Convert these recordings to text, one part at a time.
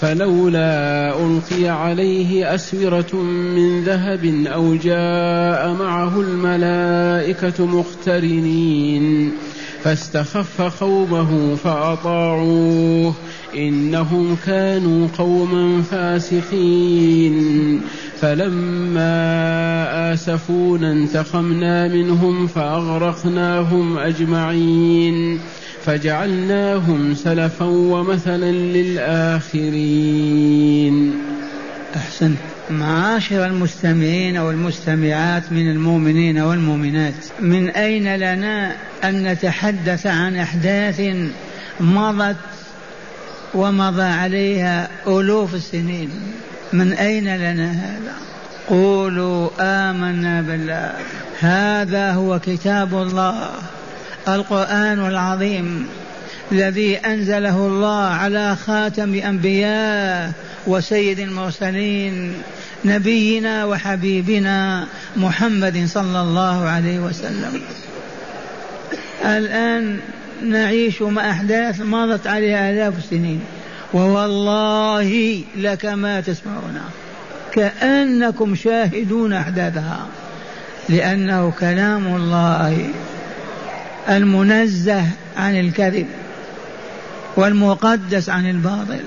فلولا ألقي عليه أسورة من ذهب أو جاء معه الملائكة مقترنين فاستخف قومه فأطاعوه إنهم كانوا قوما فاسقين فلما آسفونا انتقمنا منهم فأغرقناهم أجمعين فجعلناهم سلفا ومثلا للآخرين. أحسنت معاشر المستمعين والمستمعات من المؤمنين والمؤمنات من أين لنا أن نتحدث عن أحداث مضت ومضى عليها ألوف السنين؟ من أين لنا هذا؟ قولوا آمنا بالله. هذا هو كتاب الله. القرآن العظيم الذي أنزله الله على خاتم أنبياء وسيد المرسلين نبينا وحبيبنا محمد صلى الله عليه وسلم. الآن نعيش مع أحداث مضت عليها آلاف السنين ووالله لك ما تسمعون كأنكم شاهدون أحداثها لأنه كلام الله المنزه عن الكذب والمقدس عن الباطل.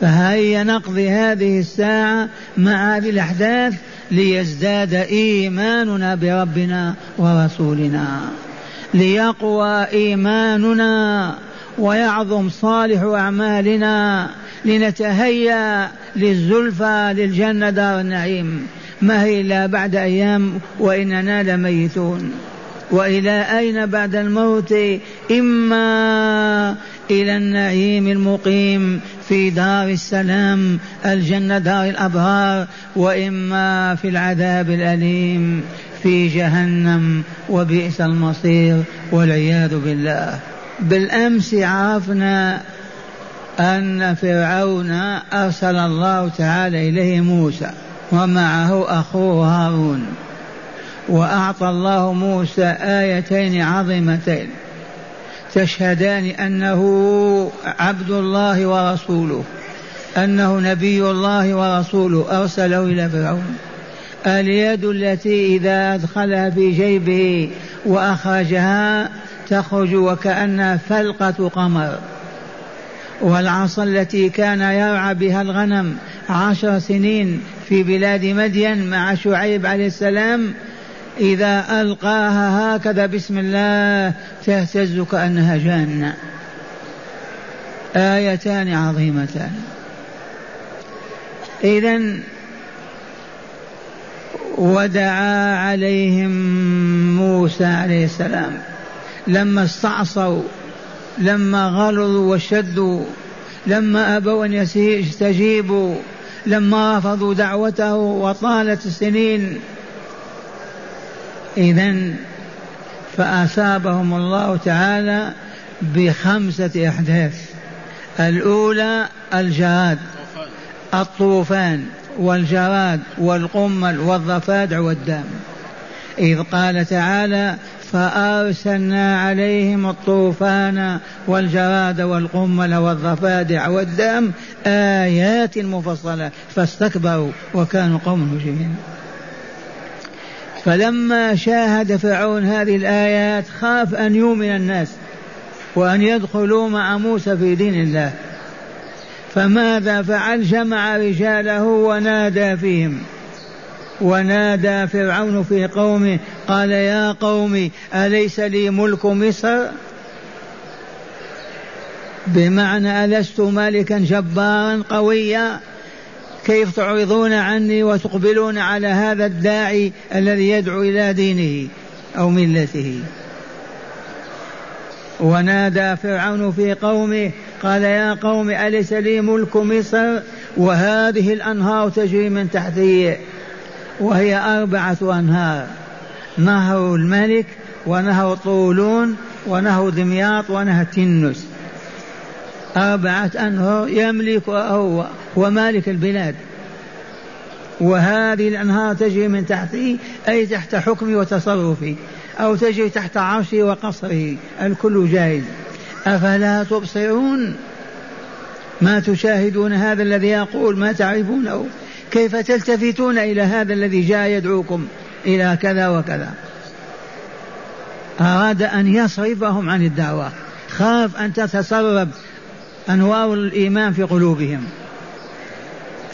فهيا نقضي هذه الساعة مع هذه الأحداث ليزداد إيماننا بربنا ورسولنا ليقوى إيماننا ويعظم صالح أعمالنا لنتهيأ للزلفى للجنة دار النعيم. ما هي إلا بعد أيام وإننا لميتون. وإلى أين بعد الموت؟ إما إلى النعيم المقيم في دار السلام الجنة دار الابرار وإما في العذاب الأليم في جهنم وبئس المصير والعياذ بالله. بالأمس عرفنا أن فرعون أرسل الله تعالى إليه موسى ومعه أخوه هارون. وأعطى الله موسى آيتين عظيمتين. تشهدان أنه عبد الله ورسوله أنه نبي الله ورسوله أرسله إلى فرعون. اليد التي إذا أدخلها في جيبه وأخرجها تخرج وكانها فلقة قمر. والعصا التي كان يرعى بها الغنم عشر سنين في بلاد مدين مع شعيب عليه السلام إذا ألقاها هكذا بسم الله تهتز كأنها جنة. آيتان عظيمتان. إذا ودعا عليهم موسى عليه السلام. لما استعصوا لما غلظوا وشدوا لما أبوا أن يستجيبوا لما رفضوا دعوته وطالت السنين إذا فأصابهم الله تعالى بخمسة أحداث. الأولى الجراد الطوفان والجراد والقمل والضفادع والدم. إذ قال تعالى فأرسلنا عليهم الطوفان والجراد والقمل والضفادع والدم آيات مفصلة فاستكبروا وكانوا قوم مجرمين. فلما شاهد فرعون هذه الآيات خاف أن يؤمن الناس وأن يدخلوا مع موسى في دين الله. فماذا فعل؟ جمع رجاله ونادى فيهم. ونادى فرعون في قومه قال يا قوم أليس لي ملك مصر؟ بمعنى ألست ملكا جبارا قويا؟ كيف تعرضون عني وتقبلون على هذا الداعي الذي يدعو إلى دينه أو ملته. ونادى فرعون في قومه قال يا قوم أليس لي ملك مصر؟ وهذه الأنهار تجري من تحتي وهي أربعة أنهار نهر الملك ونهر طولون ونهر دمياط ونهر تنس. أربعة أنهار يملك هو ومالك البلاد. وهذه الأنهار تجري من تحته أي تحت حكمه وتصرفه أو تجري تحت عرشه وقصره الكل جائز أفلا تبصرون؟ ما تشاهدون هذا الذي يقول؟ ما تعرفونه؟ كيف تلتفتون إلى هذا الذي جاء يدعوكم؟ إلى كذا وكذا. أراد أن يصرفهم عن الدعوة. خاف أن تتسرب أنوار الإيمان في قلوبهم.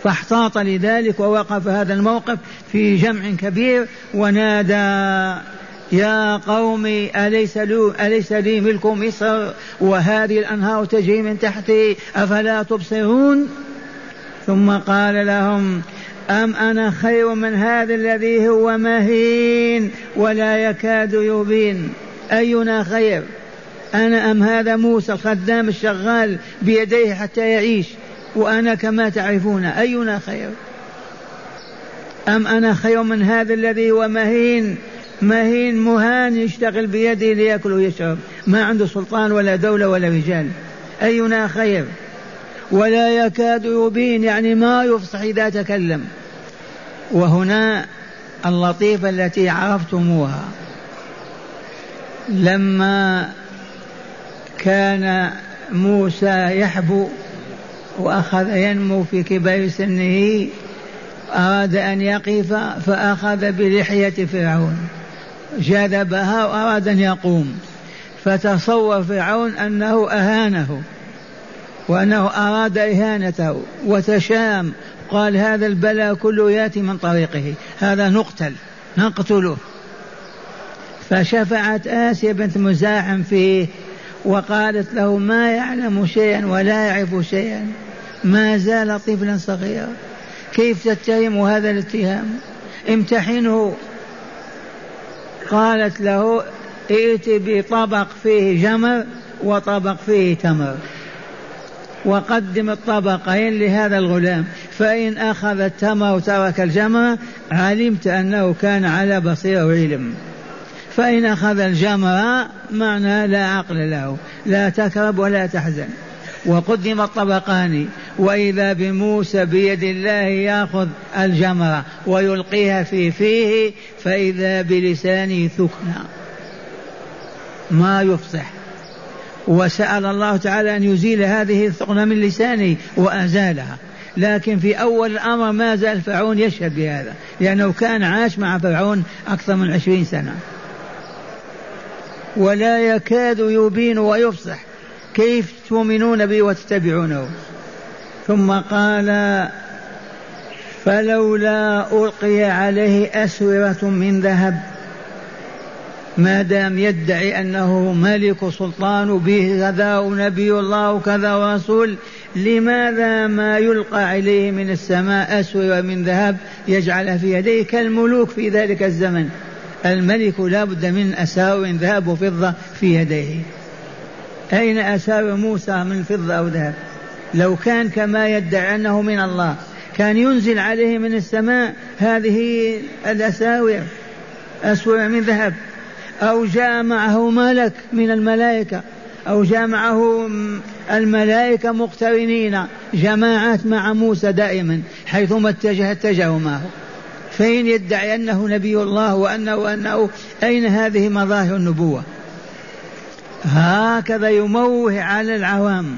فاحتاط لذلك ووقف هذا الموقف في جمع كبير ونادى يا قوم أليس لي, أليس لي ملك مصر وهذه الأنهار تجري من تحتي أفلا تبصرون؟ ثم قال لهم أم أنا خير من هذا الذي هو مهين ولا يكاد يبين؟ أينا خير؟ أنا أم هذا موسى الخدام الشغال بيديه حتى يعيش؟ وأنا كما تعرفون أينا خير؟ أم أنا خير من هذا الذي هو مهين؟ مهين مهان يشتغل بيده ليأكل ويشرب. ما عنده سلطان ولا دولة ولا رجال. أينا خير؟ ولا يكاد يبين يعني ما يفصح إذا تكلم. وهنا اللطيفة التي عرفتموها. لما كان موسى يحبو وأخذ ينمو في كبر سنه أراد أن يقف فأخذ بلحية فرعون. جذبها وأراد أن يقوم. فتصور فرعون أنه أهانه وأنه أراد إهانته. وتشام قال هذا البلاء كله يأتي من طريقه. هذا نقتل نقتله. فشفعت آسيا بنت مزاحم فيه وقالت له ما يعلم شيئا ولا يعرف شيئا. ما زال طفلا صغيرا. كيف تتهم هذا الاتهام؟ امتحنه. قالت له ائت بطبق فيه جمر وطبق فيه تمر. وقدم الطبقين لهذا الغلام. فإن أخذ التمر وترك الجمر علمت أنه كان على بصيرة وعلم فإن أخذ الجمر معنى لا عقل له لا تكرب ولا تحزن. وقدم الطبقان وإذا بموسى بيد الله يأخذ الجمرة ويلقيها في فيه فإذا بلسانه ثكنى ما يفصح. وسأل الله تعالى أن يزيل هذه الثقنة من لسانه وأزالها. لكن في أول الأمر ما زال فرعون يشهد بهذا لأنه كان عاش مع فرعون أكثر من عشرين سنة. ولا يكاد يبين ويفصح. كيف تؤمنون به وتتبعونه؟ ثم قال فلولا ألقي عليه أسورة من ذهب ما دام يدعي أنه ملك سلطان به كذا ونبي الله وكذا ورسول لماذا ما يلقى عليه من السماء أسورة من ذهب يجعلها في يديه كالملوك في ذلك الزمن؟ الملك لا بد من أساور ذهب وفضة في يديه. أين أساور موسى من فضة أو ذهب؟ لو كان كما يدعي أنه من الله كان ينزل عليه من السماء هذه الأساور أسور من ذهب أو جاء معه ملك من الملائكة أو جاء معه الملائكة مقترنين جماعات مع موسى دائما حيثما اتجه اتجهوا معه. فإن يدعي أنه نبي الله وأنه وأنه أين هذه مظاهر النبوة؟ هكذا يموه على العوام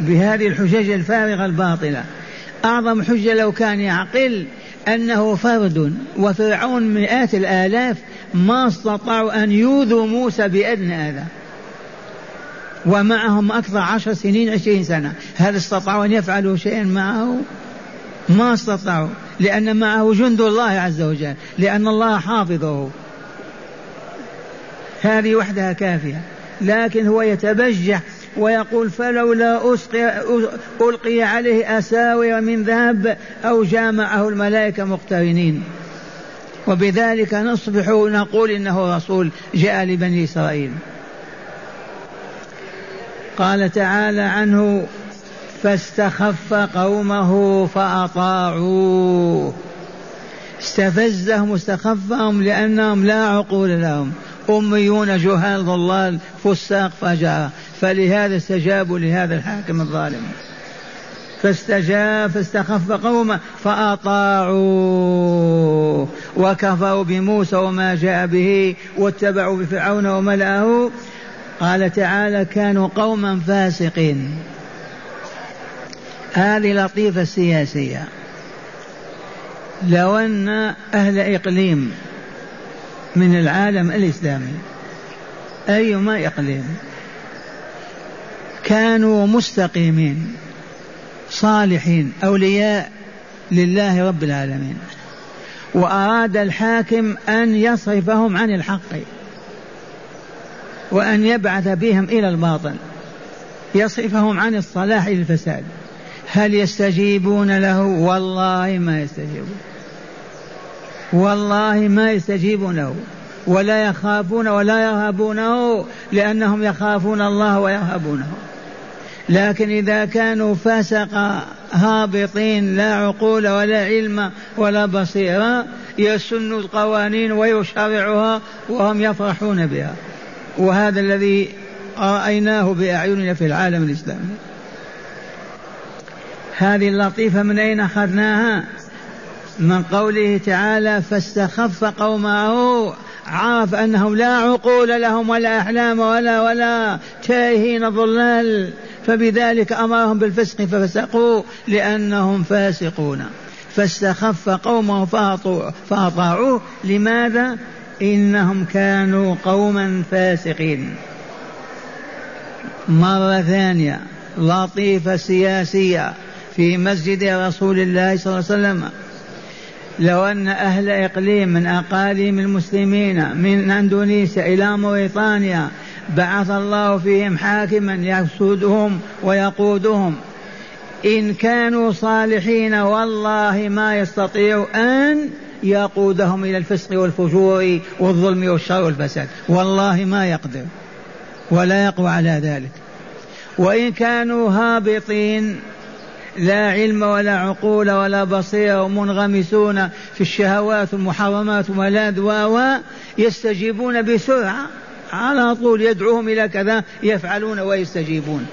بهذه الحجج الفارغة الباطلة. أعظم حجة لو كان يعقل أنه فرد وفرعون مئات الآلاف ما استطاعوا أن يوذوا موسى بأدنى هذا. ومعهم أكثر عشر سنين عشرين سنة. هل استطاعوا أن يفعلوا شيئا معه؟ ما استطاعوا لأن معه جند الله عز وجل لأن الله حافظه. هذه وحدها كافية لكن هو يتبجح ويقول فلولا ألقي عليه أساور من ذهب أو جامعه الملائكة مقترنين. وبذلك نصبح نقول إنه رسول جاء لبني إسرائيل. قال تعالى عنه فاستخف قومه فأطاعوه. استفزهم واستخفهم لأنهم لا عقول لهم. أميون جهال ضلال فساق فجاء فلهذا استجابوا لهذا الحاكم الظالم. فاستجاب فاستخف قومه فأطاعوا وكفروا بموسى وما جاء به واتبعوا بفرعون وملأه. قال تعالى كانوا قوما فاسقين. هذه لطيفة سياسية. لو أن أهل إقليم من العالم الإسلامي أيما إقليم كانوا مستقيمين صالحين أولياء لله رب العالمين. وأراد الحاكم أن يصرفهم عن الحق وأن يبعث بهم إلى الباطل يصرفهم عن الصلاح إلى الفساد. هل يستجيبون له؟ والله ما يستجيبون. والله ما يستجيبون له. ولا يخافون ولا يرهبونه لأنهم يخافون الله ويرهبونه. لكن إذا كانوا فسق هابطين لا عقول ولا علم ولا بصيرة يسن القوانين ويشرعها وهم يفرحون بها. وهذا الذي رأيناه بأعيننا في العالم الإسلامي. هذه اللطيفة من أين أخذناها؟ من قوله تعالى فاستخف قومه عرف أنهم لا عقول لهم ولا أحلام ولا ولا تائهين ضلال. فبذلك أمرهم بالفسق ففسقوا لأنهم فاسقون. فاستخف قومه فأطاعوه. لماذا؟ إنهم كانوا قوما فاسقين. مرة ثانية. لطيفة سياسية. في مسجد رسول الله صلى الله عليه وسلم. لو أن أهل إقليم من أقاليم المسلمين من أندونيسيا إلى موريطانيا بعث الله فيهم حاكما يسودهم ويقودهم. إن كانوا صالحين والله ما يستطيع أن يقودهم إلى الفسق والفجور والظلم والشر والفساد. والله ما يقدر ولا يقوى على ذلك. وإن كانوا هابطين لا علم ولا عقول ولا بصيرة ومنغمسون في الشهوات والمحرمات والملاذ و يستجيبون بسرعة. على طول يدعوهم إلى كذا يفعلون ويستجيبون.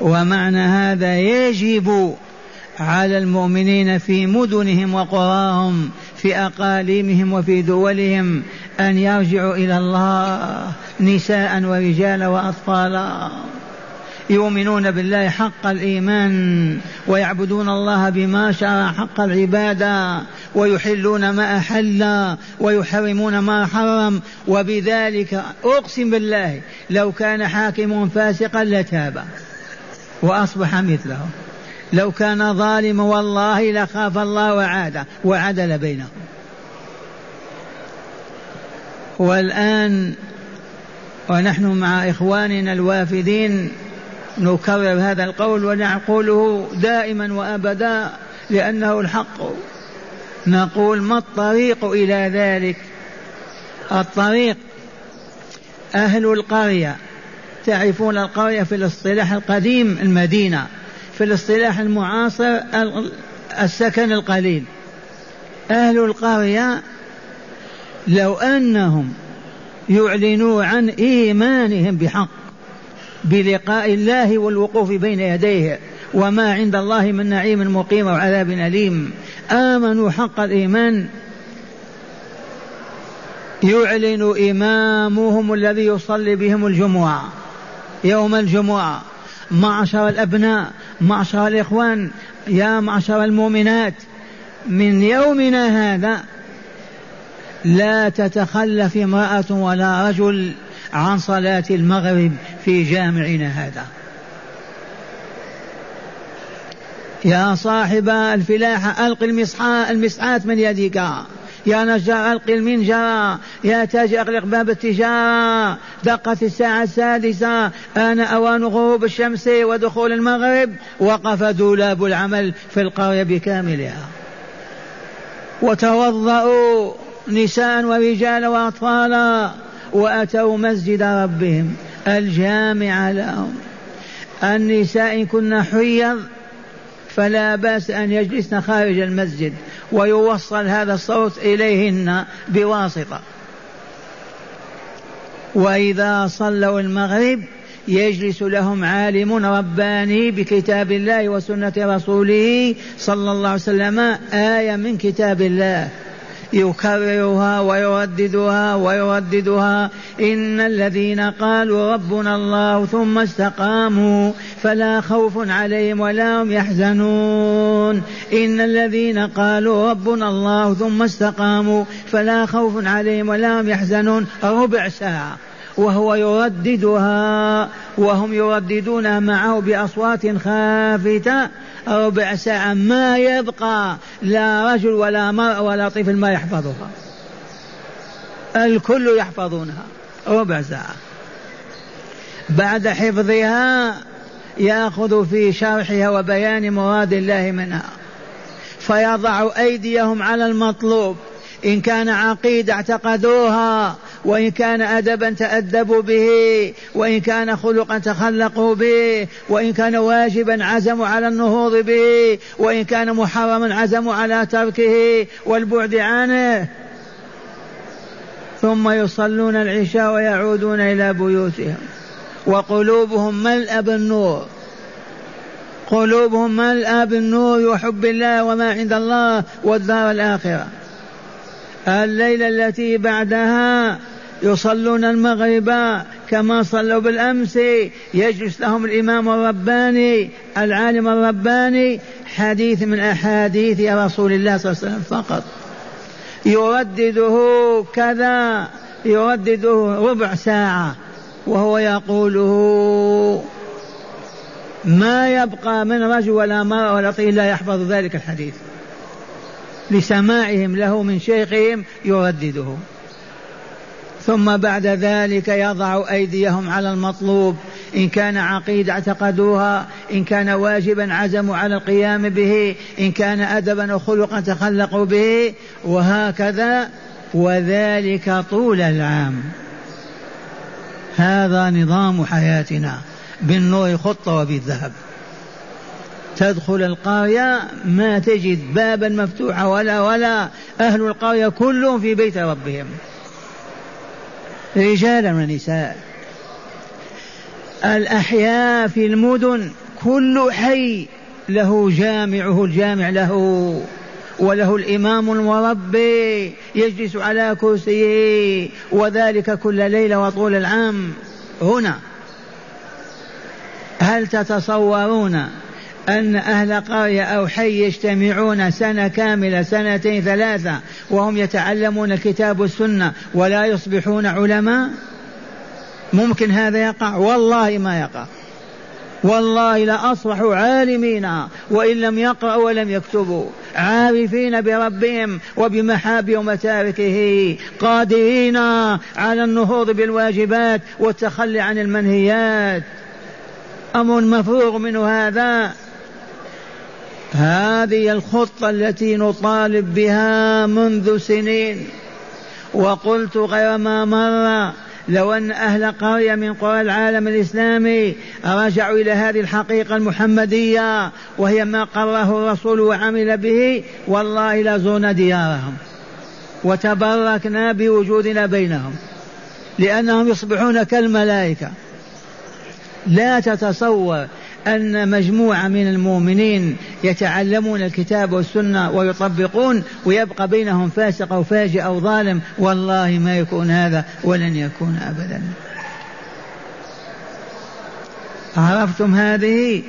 ومعنى هذا يجب على المؤمنين في مدنهم وقراهم في أقاليمهم وفي دولهم أن يرجعوا إلى الله نساء ورجالا وأطفالا. يؤمنون بالله حق الإيمان ويعبدون الله بما شرع حق العبادة ويحلون ما أحل ويحرمون ما حرم. وبذلك أقسم بالله لو كان حاكم فاسقا لتاب وأصبح مثله. لو كان ظالما والله لخاف الله وعاد وعدل بينهم. والآن ونحن مع إخواننا الوافدين نكرر هذا القول ونقوله دائما وأبدا لأنه الحق. نقول ما الطريق إلى ذلك؟ الطريق أهل القرية. تعرفون القرية في الاصطلاح القديم المدينة في الاصطلاح المعاصر السكن القليل. أهل القرية لو أنهم يعلنوا عن إيمانهم بحق بلقاء الله والوقوف بين يديه وما عند الله من نعيم مقيم وعذاب أليم. آمنوا حق الإيمان. يعلن إمامهم الذي يصلي بهم الجمعة يوم الجمعة. معشر الأبناء معشر الإخوان. يا معشر المؤمنات من يومنا هذا لا تتخلف امرأة ولا رجل عن صلاة المغرب في جامعنا هذا. يا صاحب الفلاحة ألق المسعات من يدك يا نجار ألق المنجرة يا تاجر أغلق باب التجارة دقت الساعة السادسة. آن أوان غروب الشمس ودخول المغرب. وقف دولاب العمل في القرية بكاملها. وتوضأوا نساء ورجال وأطفالا. وأتوا مسجد ربهم الجامع لهم. النساء إن كن حيض فلا بأس أن يجلسن خارج المسجد ويوصل هذا الصوت إليهن بواسطة. وإذا صلوا المغرب يجلس لهم عالم رباني بكتاب الله وسنة رسوله صلى الله عليه وسلم آية من كتاب الله. يكررها ويرددها ويرددها. إن الذين قالوا ربنا الله ثم استقاموا فلا خوف عليهم ولا هم يحزنون. إن الذين قالوا ربنا الله ثم استقاموا فلا خوف عليهم ولا هم يحزنون. ربع ساعة وهو يرددها وهم يرددونها معه بأصوات خافتة. ربع ساعة ما يبقى لا رجل ولا مرأة ولا طفل ما يحفظها. الكل يحفظونها. ربع ساعة. بعد حفظها يأخذ في شرحها وبيان مراد الله منها. فيضع أيديهم على المطلوب. إن كان عقيدة اعتقدوها وإن كان أدبا تأدبوا به وإن كان خلقا تخلقوا به وإن كان واجبا عزموا على النهوض به وإن كان محرما عزموا على تركه والبعد عنه. ثم يصلون العشاء ويعودون إلى بيوتهم. وقلوبهم ملأ بالنور. قلوبهم ملأ بالنور وحب الله وما عند الله والدار الآخرة. الليلة التي بعدها يصلون المغرب كما صلوا بالأمس. يجلس لهم الإمام الرباني العالم الرباني حديث من أحاديث رسول الله صلى الله عليه وسلم فقط. يردده كذا يردده ربع ساعة وهو يقوله ما يبقى من رجل ولا مرأة ولا طفل لا يحفظ ذلك الحديث. لسماعهم له من شيخهم يردده ثم بعد ذلك يضع أيديهم على المطلوب. إن كان عقيدة اعتقدوها إن كان واجبا عزموا على القيام به إن كان أدبا وخلقا تخلقوا به وهكذا وذلك طول العام. هذا نظام حياتنا بالنور خطة وبالذهب. تدخل القرية ما تجد بابا مفتوحا ولا ولا أهل القرية كلهم في بيت ربهم. رجالا ونساء. الأحياء في المدن كل حي له جامعه الجامع له وله الإمام المربي يجلس على كرسيه وذلك كل ليلة وطول العام. هنا هل تتصورون أن أهل قرية أو حي يجتمعون سنة كاملة سنتين ثلاثة وهم يتعلمون الكتاب والسنة ولا يصبحون علماء؟ ممكن هذا يقع؟ والله ما يقع. والله لأصبحوا عالمين وإن لم يقرأوا ولم يكتبوا. عارفين بربهم وبمحاب ومتاركه قادرين على النهوض بالواجبات والتخلي عن المنهيات. أمر مفروغ منه هذا. هذه الخطة التي نطالب بها منذ سنين. وقلت غير ما مر لو أن أهل قرية من قرى العالم الإسلامي رجعوا إلى هذه الحقيقة المحمدية وهي ما قره الرسول وعمل به والله لزرنا ديارهم. وتبركنا بوجودنا بينهم. لأنهم يصبحون كالملائكة. لا تتصور أن مجموعة من المؤمنين يتعلمون الكتاب والسنة ويطبقون ويبقى بينهم فاسق أو فاجئ أو ظالم والله ما يكون هذا ولن يكون أبدا. عرفتم هذه؟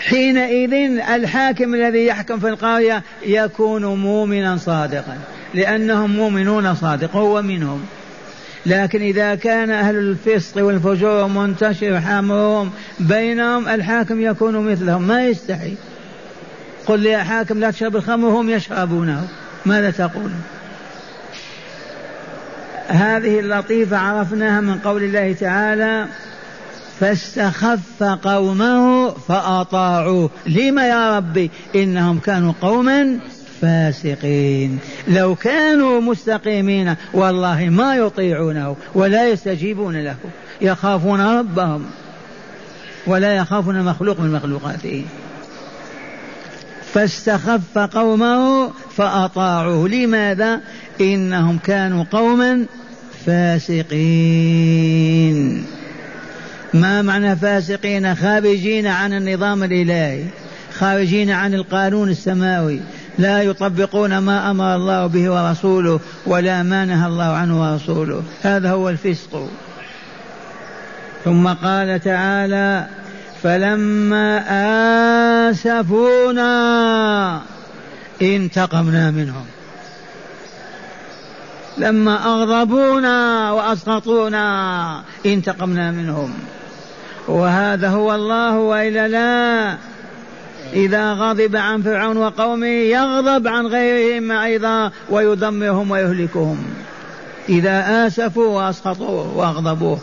حينئذ الحاكم الذي يحكم في القرية يكون مؤمنا صادقا لأنهم مؤمنون صادق هو منهم لكن إذا كان أهل الفسق والفجور منتشر حمرهم بينهم الحاكم يكون مثلهم. ما يستحي. قل يا حاكم لا تشرب الخمر هم يشربونه. ماذا تقول؟ هذه اللطيفة عرفناها من قول الله تعالى فاستخف قومه فأطاعوه. لما يا ربي؟ إنهم كانوا قوما فاسقين. لو كانوا مستقيمين والله ما يطيعونه ولا يستجيبون له. يخافون ربهم ولا يخافون مخلوق من مخلوقاته. فاستخف قومه فأطاعوه. لماذا؟ إنهم كانوا قوما فاسقين. ما معنى فاسقين؟ خارجين عن النظام الإلهي خارجين عن القانون السماوي لا يطبقون ما أمر الله به ورسوله ولا ما نهى الله عنه ورسوله. هذا هو الفسق. ثم قال تعالى فلما آسفونا انتقمنا منهم. لما أغضبونا وأسقطونا انتقمنا منهم. وهذا هو الله وإلا لا. إذا غضب عن فرعون وقومه يغضب عن غيرهم أيضا ويدمرهم ويهلكهم. إذا آسفوا وأسخطوه وأغضبوه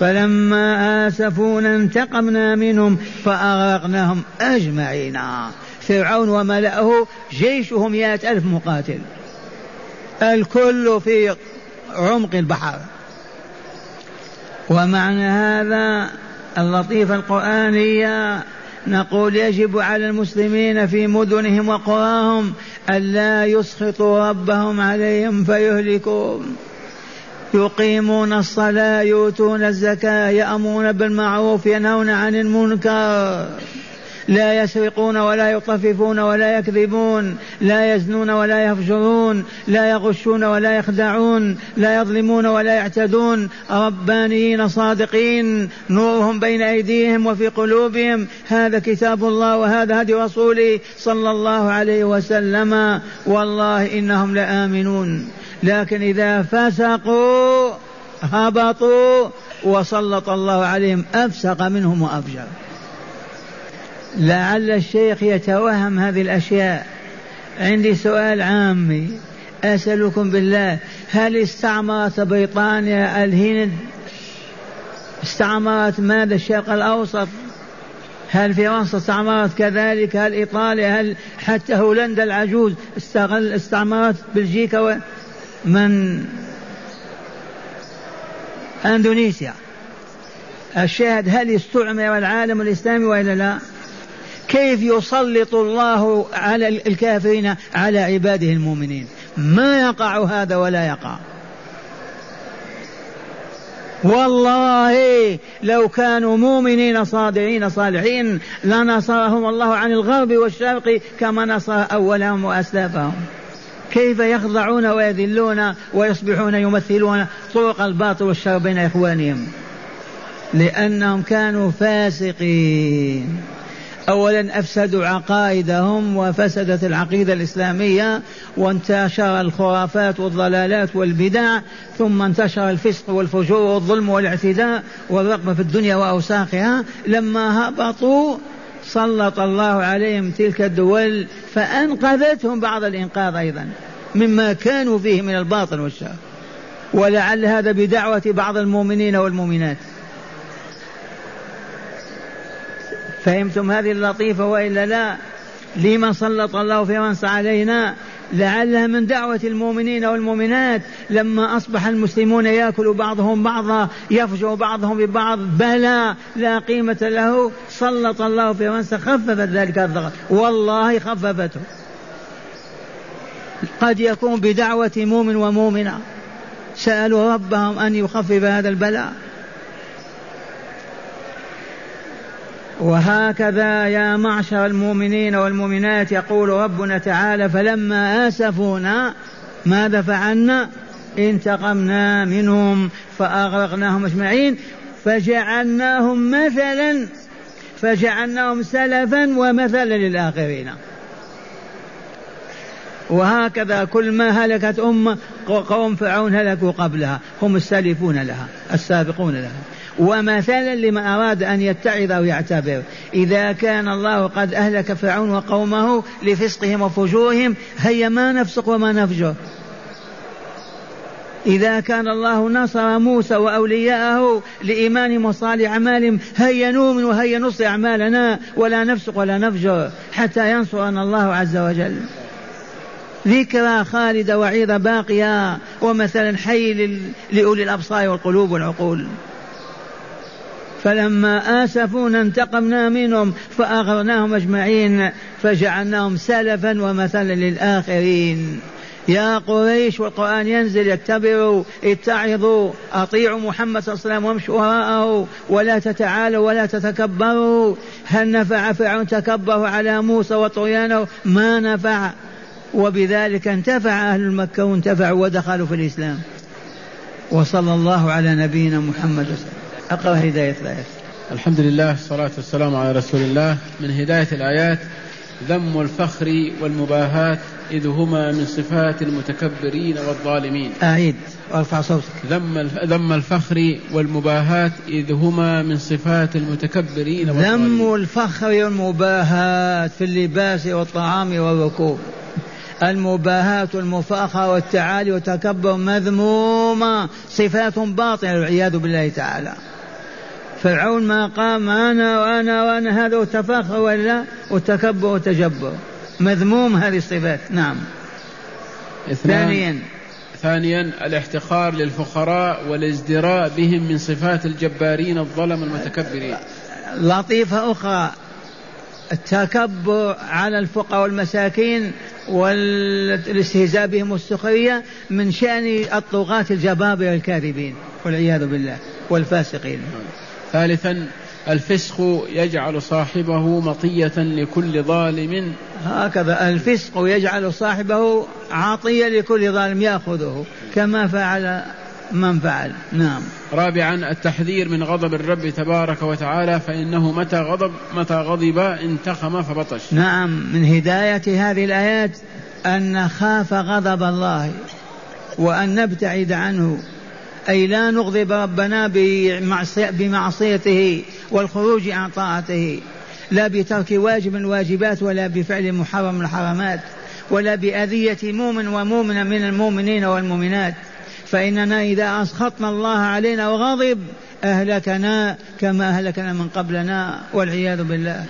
فلما آسفونا انتقمنا منهم فأغرقناهم أجمعين. فرعون وملأه جيشهم مئة ألف مقاتل. الكل في عمق البحر. ومعنى هذا اللطيفة القرآنية نقول يجب على المسلمين في مدنهم وقراهم ألا يسخطوا ربهم عليهم فيهلكوهم يقيمون الصلاة يؤتون الزكاة يأمرون بالمعروف ينهون عن المنكر. لا يسرقون ولا يطففون ولا يكذبون لا يزنون ولا يفجرون لا يغشون ولا يخدعون لا يظلمون ولا يعتدون. ربانيين صادقين نورهم بين أيديهم وفي قلوبهم. هذا كتاب الله وهذا هدي رسوله صلى الله عليه وسلم. والله إنهم لآمنون. لكن إذا فسقوا هبطوا وسلط الله عليهم أفسق منهم وأفجر. لعل الشيخ يتوهم هذه الأشياء. عندي سؤال عامي أسألكم بالله هل استعمرت بريطانيا الهند؟ استعمرت ماذا الشرق الأوسط؟ هل فرنسا استعمرت كذلك؟ هل إيطاليا؟ هل حتى هولندا العجوز استغل استعمرت؟ بلجيكا من؟ أندونيسيا. الشاهد هل استعمر العالم الإسلامي وإلا لا؟ كيف يسلط الله على الكافرين على عباده المؤمنين؟ ما يقع هذا ولا يقع. والله لو كانوا مؤمنين صادعين صالحين لنصرهم الله عن الغرب والشرق كما نصر أولهم وأسلافهم. كيف يخضعون ويذلون ويصبحون يمثلون طرق الباطل والشر بين إخوانهم؟ لأنهم كانوا فاسقين. أولا أفسدوا عقائدهم وفسدت العقيدة الإسلامية وانتشر الخرافات والضلالات والبدع ثم انتشر الفسق والفجور والظلم والاعتداء والرغبة في الدنيا وأوساخها. لما هبطوا سلط الله عليهم تلك الدول فأنقذتهم بعض الإنقاذ أيضا مما كانوا فيه من الباطل والشر. ولعل هذا بدعوة بعض المؤمنين والمؤمنات. فهمتم هذه اللطيفة وإلا لا؟ لما سلط الله فرنسا علينا لعلها من دعوة المؤمنين والمؤمنات لما أصبح المسلمون يأكل بعضهم بعضا يفجر بعضهم ببعض. بلى لا قيمة له. سلط الله فرنسا خففت ذلك الضغط. والله خففته. قد يكون بدعوة مؤمن ومؤمنة. سألوا ربهم أن يخفف هذا البلاء. وهكذا يا معشر المؤمنين والمؤمنات يقول ربنا تعالى فلما آسفونا ماذا فعلنا؟ انتقمنا منهم فأغرقناهم أجمعين فجعلناهم مثلا فجعلناهم سلفا ومثلا للآخرين. وهكذا كل ما هلكت أمة قوم فرعون هلكوا قبلها هم السالفون لها السابقون لها. ومثلا لما أراد أن يتعظ أو يعتبر. إذا كان الله قد أهلك فرعون وقومه لفسقهم وفجورهم هيا ما نفسق وما نفجر. إذا كان الله نصر موسى وأولياءه لإيمانهم وصالح أعمالهم هيا نؤمن وهيا نصلي أعمالنا ولا نفسق ولا نفجر حتى ينصرنا الله عز وجل. ذكرى خالدة وعيدة باقية ومثلا حي لأولي الأبصار والقلوب والعقول. فلما آسفونا انتقمنا منهم فأغرناهم أجمعين فجعلناهم سلفا ومثلا للآخرين. يا قريش والقرآن ينزل اتبعوا اتعظوا أطيعوا محمد صلى الله عليه وسلم وامشوا وراءه ولا تتعالوا ولا تتكبروا. هل نفع فرعون تكبروا على موسى وطغيانه؟ ما نفع. وبذلك انتفع أهل مكة وانتفعوا ودخلوا في الإسلام. وصلى الله على نبينا محمد وسلم. أقرأ هداية الآيات. الحمد لله والصلاة والسلام على رسول الله. من هداية الآيات ذم الفخر والمباهاة إذ هما من صفات المتكبرين والظالمين. أعيد وأرفع صوتك. ذم ذم الفخر والمباهاة إذ هما من صفات المتكبرين والظالمين. ذم الفخر والمباهاة في اللباس والطعام والركوب. المباهاة والمفاخرة والتعالي والتكبر مذمومة صفات باطلة والعياذ بالله تعالى. فرعون ما قام أنا وأنا وأنا هذا والتفاخر ولا؟ والتكبر والتجبر مذموم هذه الصفات. نعم. ثانيا. ثانيا الاحتقار للفقراء والازدراء بهم من صفات الجبارين الظلم المتكبرين. لطيفة أخرى. التكبر على الفقراء والمساكين والاستهزاء بهم والسخرية من شأن الطغاة الجبابرة الكاذبين والعياذ بالله والفاسقين. ثالثا الفسق يجعل صاحبه مطية لكل ظالم. هكذا الفسق يجعل صاحبه عطية لكل ظالم يأخذه. كما فعل من فعل. نعم. رابعا التحذير من غضب الرب تبارك وتعالى فإنه متى غضب متى غضب انتخم فبطش. نعم. من هداية هذه الآيات أن نخاف غضب الله وأن نبتعد عنه. أي لا نغضب ربنا بمعصيته والخروج عن طاعته. لا بترك واجب من الواجبات ولا بفعل محرم من الحرامات ولا بأذية مؤمن ومؤمنة من المؤمنين والمؤمنات. فإننا إذا أسخطنا الله علينا وغضب أهلكنا كما أهلكنا من قبلنا والعياذ بالله.